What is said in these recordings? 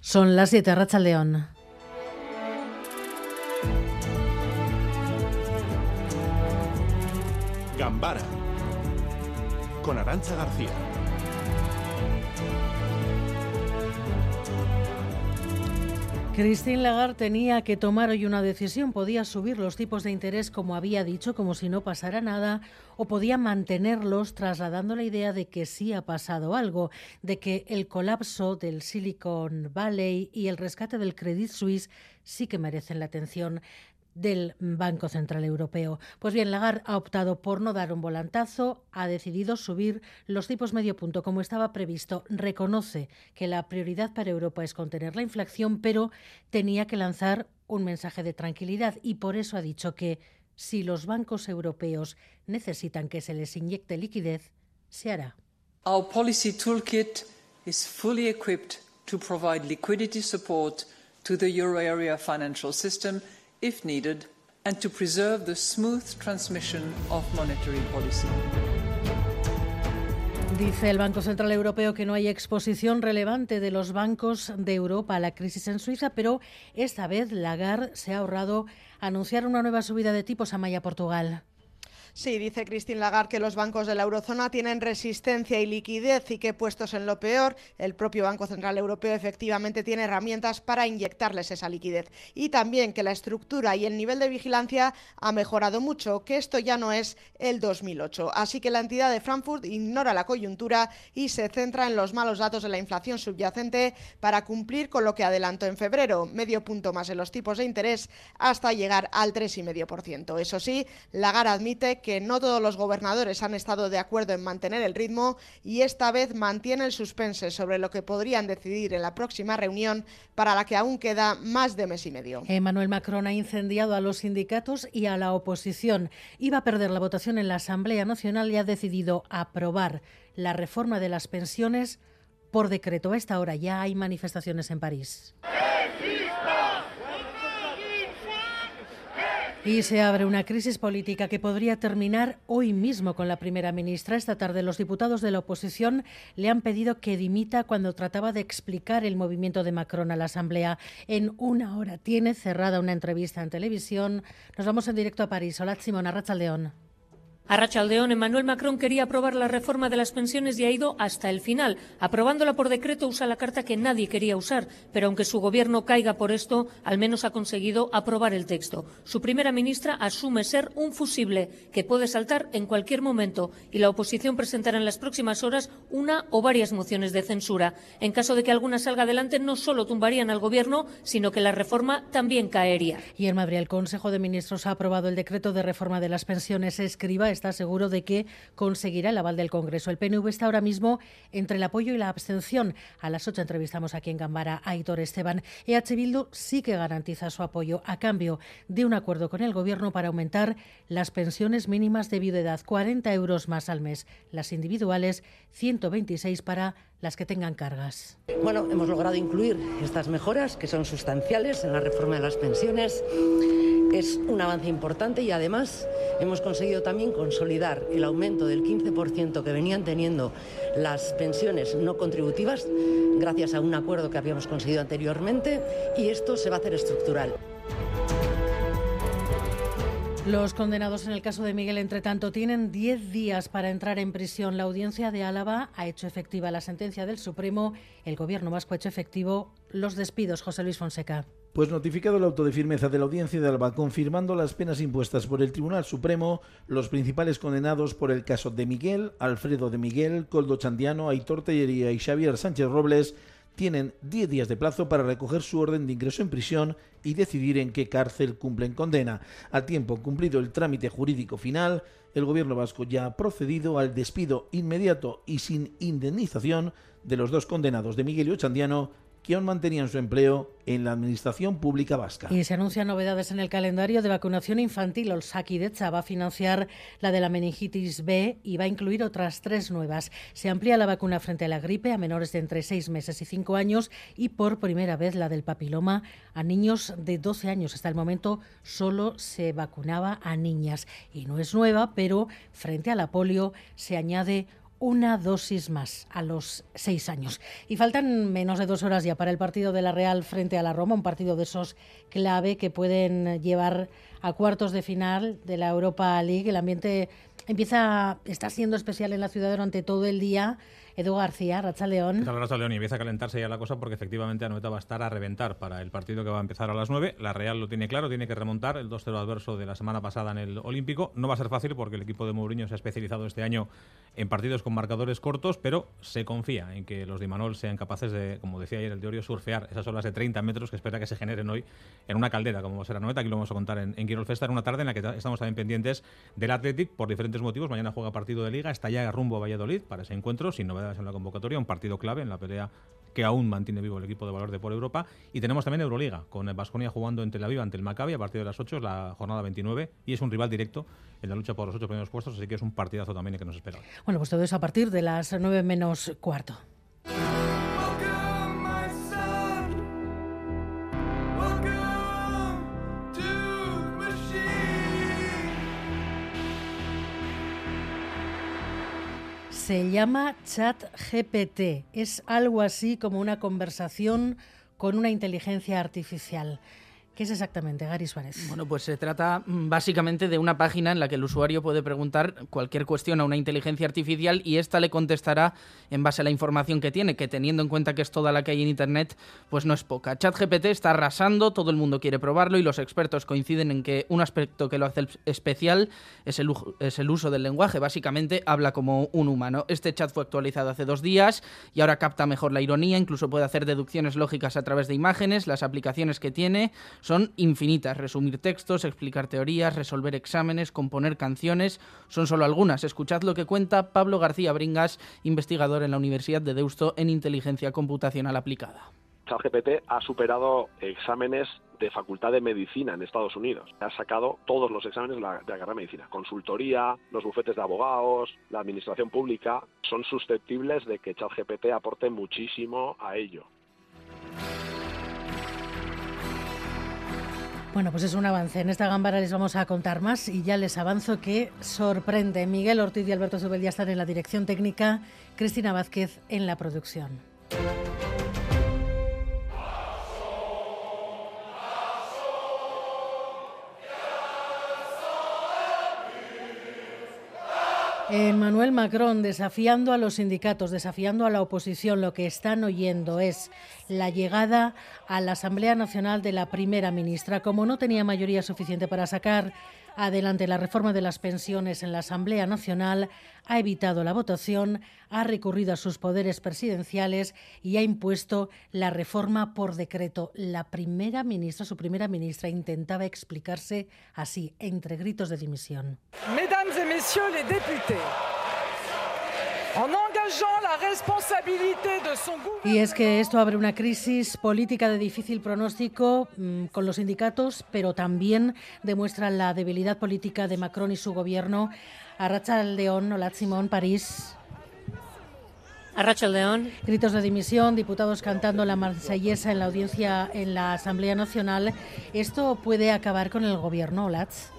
Son las 7, Racha León. Gambara con Arancha García. Christine Lagarde tenía que tomar hoy una decisión. Podía subir los tipos de interés como había dicho, como si no pasara nada, o podía mantenerlos trasladando la idea de que sí ha pasado algo, de que el colapso del Silicon Valley y el rescate del Credit Suisse sí que merecen la atención del Banco Central Europeo. Pues bien, Lagarde ha optado por no dar un volantazo, ha decidido subir los tipos medio punto como estaba previsto. Reconoce que la prioridad para Europa es contener la inflación, pero tenía que lanzar un mensaje de tranquilidad y por eso ha dicho que si los bancos europeos necesitan que se les inyecte liquidez, se hará. Toolkit if needed, and to preserve the smooth transmission of monetary policy. Dice el Banco Central Europeo que no hay exposición relevante de los bancos de Europa a la crisis en Suiza, pero esta vez Lagarde se ha ahorrado anunciar una nueva subida de tipos a Maya Portugal. Sí, dice Christine Lagarde que los bancos de la eurozona tienen resistencia y liquidez y que puestos en lo peor, el propio Banco Central Europeo efectivamente tiene herramientas para inyectarles esa liquidez. Y también que la estructura y el nivel de vigilancia ha mejorado mucho, que esto ya no es el 2008. Así que la entidad de Frankfurt ignora la coyuntura y se centra en los malos datos de la inflación subyacente para cumplir con lo que adelantó en febrero, medio punto más en los tipos de interés hasta llegar al 3,5%. Eso sí, Lagarde admite que no todos los gobernadores han estado de acuerdo en mantener el ritmo y esta vez mantiene el suspense sobre lo que podrían decidir en la próxima reunión para la que aún queda más de mes y medio. Emmanuel Macron ha incendiado a los sindicatos y a la oposición. Iba a perder la votación en la Asamblea Nacional y ha decidido aprobar la reforma de las pensiones por decreto. A esta hora ya hay manifestaciones en París. Y se abre una crisis política que podría terminar hoy mismo con la primera ministra. Esta tarde los diputados de la oposición le han pedido que dimita cuando trataba de explicar el movimiento de Macron a la Asamblea. En una hora tiene cerrada una entrevista en televisión. Nos vamos en directo a París. Hola, Simona León. A Rachaldeón, Emmanuel Macron quería aprobar la reforma de las pensiones y ha ido hasta el final. Aprobándola por decreto usa la carta que nadie quería usar, pero aunque su gobierno caiga por esto, al menos ha conseguido aprobar el texto. Su primera ministra asume ser un fusible que puede saltar en cualquier momento y la oposición presentará en las próximas horas una o varias mociones de censura. En caso de que alguna salga adelante, no solo tumbarían al gobierno, sino que la reforma también caería. Y en Madrid, el Consejo de Ministros ha aprobado el decreto de reforma de las pensiones. Escriba está seguro de que conseguirá el aval del Congreso. El PNV está ahora mismo entre el apoyo y la abstención. A las 8 entrevistamos aquí en Gambara a Aitor Esteban. EH Bildu sí que garantiza su apoyo a cambio de un acuerdo con el Gobierno para aumentar las pensiones mínimas de viudedad, 40 euros más al mes, las individuales, 126 para las que tengan cargas. Bueno, hemos logrado incluir estas mejoras que son sustanciales en la reforma de las pensiones. Es un avance importante y además hemos conseguido también consolidar el aumento del 15% que venían teniendo las pensiones no contributivas gracias a un acuerdo que habíamos conseguido anteriormente y esto se va a hacer estructural. Los condenados en el caso de Miguel, entre tanto, tienen 10 días para entrar en prisión. La audiencia de Álava ha hecho efectiva la sentencia del Supremo. El gobierno vasco ha hecho efectivo los despidos. José Luis Fonseca. Pues notificado el auto de firmeza de la audiencia de Alba, confirmando las penas impuestas por el Tribunal Supremo, los principales condenados por el caso de Miguel, Alfredo de Miguel, Coldo Chandiano, Aitor Tellería y Xavier Sánchez Robles tienen 10 días de plazo para recoger su orden de ingreso en prisión y decidir en qué cárcel cumplen condena. Al tiempo cumplido el trámite jurídico final, el gobierno vasco ya ha procedido al despido inmediato y sin indemnización de los dos condenados de Miguel y Ochandiano que mantenían su empleo en la Administración Pública Vasca. Y se anuncian novedades en el calendario de vacunación infantil. Olsakidecha va a financiar la de la meningitis B y va a incluir otras tres nuevas. Se amplía la vacuna frente a la gripe a menores de entre seis meses y cinco años y por primera vez la del papiloma a niños de 12 años. Hasta el momento solo se vacunaba a niñas y no es nueva, pero frente a la polio se añade una dosis más a los seis años. Y faltan menos de dos horas ya para el partido de la Real frente a la Roma, un partido de esos clave que pueden llevar a cuartos de final de la Europa League. El ambiente empieza, está siendo especial en la ciudad durante todo el día. Edu García, Racha León. Racha León y empieza a calentarse ya la cosa porque efectivamente Anoeta va a estar a reventar para el partido que va a empezar a las 9. La Real lo tiene claro, tiene que remontar el 2-0 adverso de la semana pasada en el Olímpico. No va a ser fácil porque el equipo de Mourinho se ha especializado este año en partidos con marcadores cortos, pero se confía en que los de Imanol sean capaces de, como decía ayer el teorio, surfear esas olas de 30 metros que espera que se generen hoy en una caldera, como será Anoeta. Aquí lo vamos a contar en, en Quirol Festa, en una tarde en la que estamos también pendientes del Athletic por diferentes motivos. Mañana juega partido de Liga, está ya rumbo a Valladolid para ese encuentro, sin en la convocatoria un partido clave en la pelea que aún mantiene vivo el equipo de valor de por Europa. Y tenemos también Euroliga, con el jugando en Tel Aviv ante el Maccabi a partir de las 8, la jornada 29, y es un rival directo en la lucha por los ocho primeros puestos, así que es un partidazo también que nos espera. Bueno, pues todo eso a partir de las 9 menos cuarto. Se llama Chat GPT. Es algo así como una conversación con una inteligencia artificial. ¿Qué es exactamente, Gary Suárez? Bueno, pues se trata mm, básicamente de una página en la que el usuario puede preguntar cualquier cuestión a una inteligencia artificial y ésta le contestará en base a la información que tiene, que teniendo en cuenta que es toda la que hay en Internet, pues no es poca. ChatGPT está arrasando, todo el mundo quiere probarlo y los expertos coinciden en que un aspecto que lo hace especial es el, es el uso del lenguaje. Básicamente habla como un humano. Este chat fue actualizado hace dos días y ahora capta mejor la ironía, incluso puede hacer deducciones lógicas a través de imágenes, las aplicaciones que tiene son infinitas. Resumir textos, explicar teorías, resolver exámenes, componer canciones, son solo algunas. Escuchad lo que cuenta Pablo García Bringas, investigador en la Universidad de Deusto en inteligencia computacional aplicada. ChatGPT ha superado exámenes de Facultad de Medicina en Estados Unidos. Ha sacado todos los exámenes de la, de carrera de medicina. Consultoría, los bufetes de abogados, la administración pública, son susceptibles de que ChatGPT aporte muchísimo a ello. Bueno, pues es un avance. En esta gámbara les vamos a contar más y ya les avanzo que sorprende. Miguel Ortiz y Alberto Subel ya están en la dirección técnica, Cristina Vázquez en la producción. Emmanuel Macron desafiando a los sindicatos, desafiando a la oposición. Lo que están oyendo es la llegada a la Asamblea Nacional de la primera ministra. Como no tenía mayoría suficiente para sacar adelante la reforma de las pensiones en la Asamblea Nacional, ha evitado la votación, ha recurrido a sus poderes presidenciales y ha impuesto la reforma por decreto. La primera ministra, su primera ministra, intentaba explicarse así, entre gritos de dimisión. Mesdames et messieurs les députés, y es que esto abre una crisis política de difícil pronóstico mmm, con los sindicatos, pero también demuestra la debilidad política de Macron y su gobierno. Arracha León, hola Simón, París. Arracha León. Gritos de dimisión, diputados cantando la marsellesa en la audiencia en la Asamblea Nacional. ¿Esto puede acabar con el gobierno, Olatz?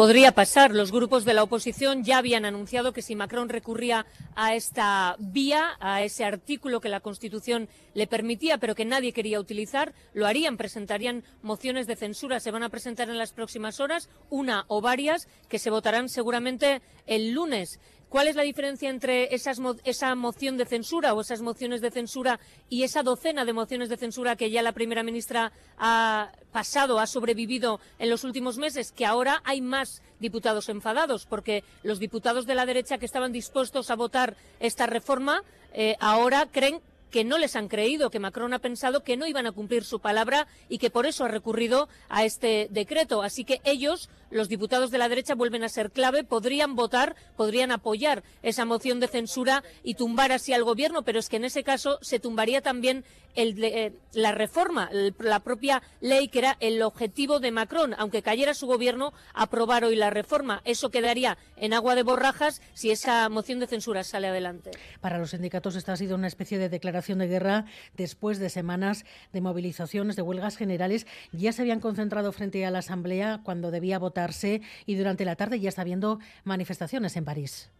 Podría pasar. Los grupos de la oposición ya habían anunciado que si Macron recurría a esta vía, a ese artículo que la Constitución le permitía, pero que nadie quería utilizar, lo harían, presentarían mociones de censura. Se van a presentar en las próximas horas, una o varias, que se votarán seguramente el lunes. ¿Cuál es la diferencia entre esas, esa moción de censura o esas mociones de censura y esa docena de mociones de censura que ya la primera ministra ha pasado, ha sobrevivido en los últimos meses? Que ahora hay más diputados enfadados, porque los diputados de la derecha que estaban dispuestos a votar esta reforma eh, ahora creen que no les han creído, que Macron ha pensado que no iban a cumplir su palabra y que por eso ha recurrido a este decreto. Así que ellos, los diputados de la derecha, vuelven a ser clave, podrían votar, podrían apoyar esa moción de censura y tumbar así al gobierno, pero es que en ese caso se tumbaría también eh, la reforma, la propia ley que era el objetivo de Macron, aunque cayera su gobierno, aprobar hoy la reforma. Eso quedaría en agua de borrajas si esa moción de censura sale adelante. Para los sindicatos esta ha sido una especie de declaración de guerra después de semanas de movilizaciones, de huelgas generales. Ya se habían concentrado frente a la Asamblea cuando debía votarse y durante la tarde ya está habiendo manifestaciones en París.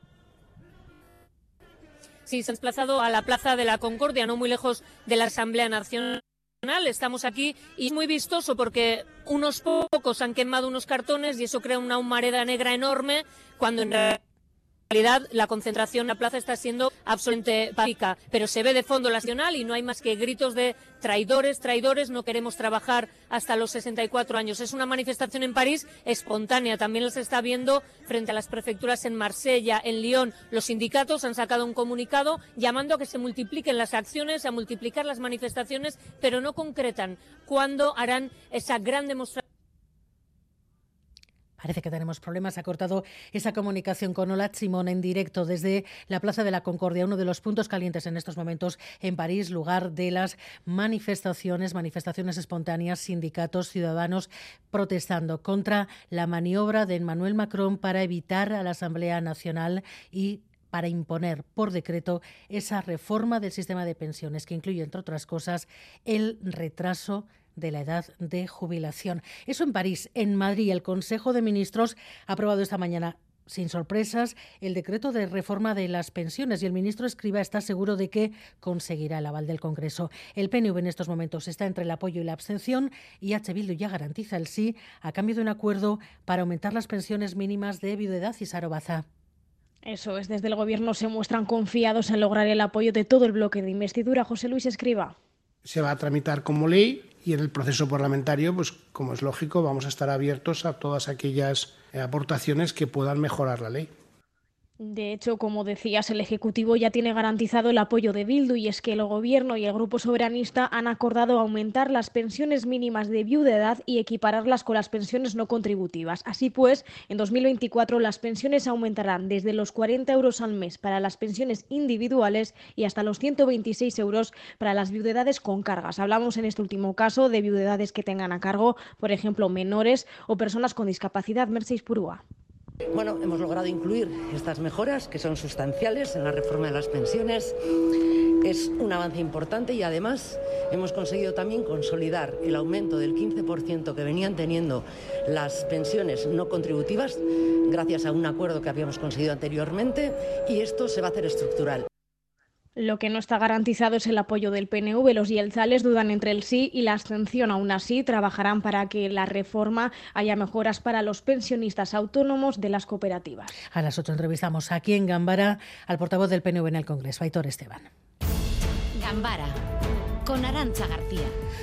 Sí, se han desplazado a la Plaza de la Concordia, no muy lejos de la Asamblea Nacional. Estamos aquí y es muy vistoso porque unos pocos han quemado unos cartones y eso crea una humareda negra enorme cuando en realidad realidad la concentración en la plaza está siendo absolutamente pacífica, pero se ve de fondo la nacional y no hay más que gritos de traidores, traidores, no queremos trabajar hasta los 64 años. Es una manifestación en París espontánea, también se está viendo frente a las prefecturas en Marsella, en Lyon. Los sindicatos han sacado un comunicado llamando a que se multipliquen las acciones, a multiplicar las manifestaciones, pero no concretan cuándo harán esa gran demostración Parece que tenemos problemas. Ha cortado esa comunicación con Olat Simón en directo desde la Plaza de la Concordia, uno de los puntos calientes en estos momentos en París, lugar de las manifestaciones, manifestaciones espontáneas, sindicatos, ciudadanos protestando contra la maniobra de Emmanuel Macron para evitar a la Asamblea Nacional y para imponer por decreto esa reforma del sistema de pensiones que incluye, entre otras cosas, el retraso de la edad de jubilación. Eso en París. En Madrid, el Consejo de Ministros ha aprobado esta mañana sin sorpresas, el decreto de reforma de las pensiones y el ministro Escriba está seguro de que conseguirá el aval del Congreso. El PNV en estos momentos está entre el apoyo y la abstención y H. Bildu ya garantiza el sí a cambio de un acuerdo para aumentar las pensiones mínimas de viudedad y sarobaza. Eso es, desde el Gobierno se muestran confiados en lograr el apoyo de todo el bloque de investidura. José Luis Escriba. Se va a tramitar como ley y en el proceso parlamentario, pues como es lógico, vamos a estar abiertos a todas aquellas eh, aportaciones que puedan mejorar la ley. De hecho, como decías, el Ejecutivo ya tiene garantizado el apoyo de Bildu y es que el Gobierno y el Grupo Soberanista han acordado aumentar las pensiones mínimas de viudedad y equipararlas con las pensiones no contributivas. Así pues, en 2024 las pensiones aumentarán desde los 40 euros al mes para las pensiones individuales y hasta los 126 euros para las viudedades con cargas. Hablamos en este último caso de viudedades que tengan a cargo, por ejemplo, menores o personas con discapacidad. Mercedes Purúa. Bueno, hemos logrado incluir estas mejoras que son sustanciales en la reforma de las pensiones. Es un avance importante y además hemos conseguido también consolidar el aumento del 15% que venían teniendo las pensiones no contributivas gracias a un acuerdo que habíamos conseguido anteriormente y esto se va a hacer estructural. Lo que no está garantizado es el apoyo del PNV. Los yelzales dudan entre el sí y la abstención. Aún así, trabajarán para que la reforma haya mejoras para los pensionistas autónomos de las cooperativas. A las ocho entrevistamos aquí en Gambara al portavoz del PNV en el Congreso, Aitor Esteban. Gambara, con Arancha García.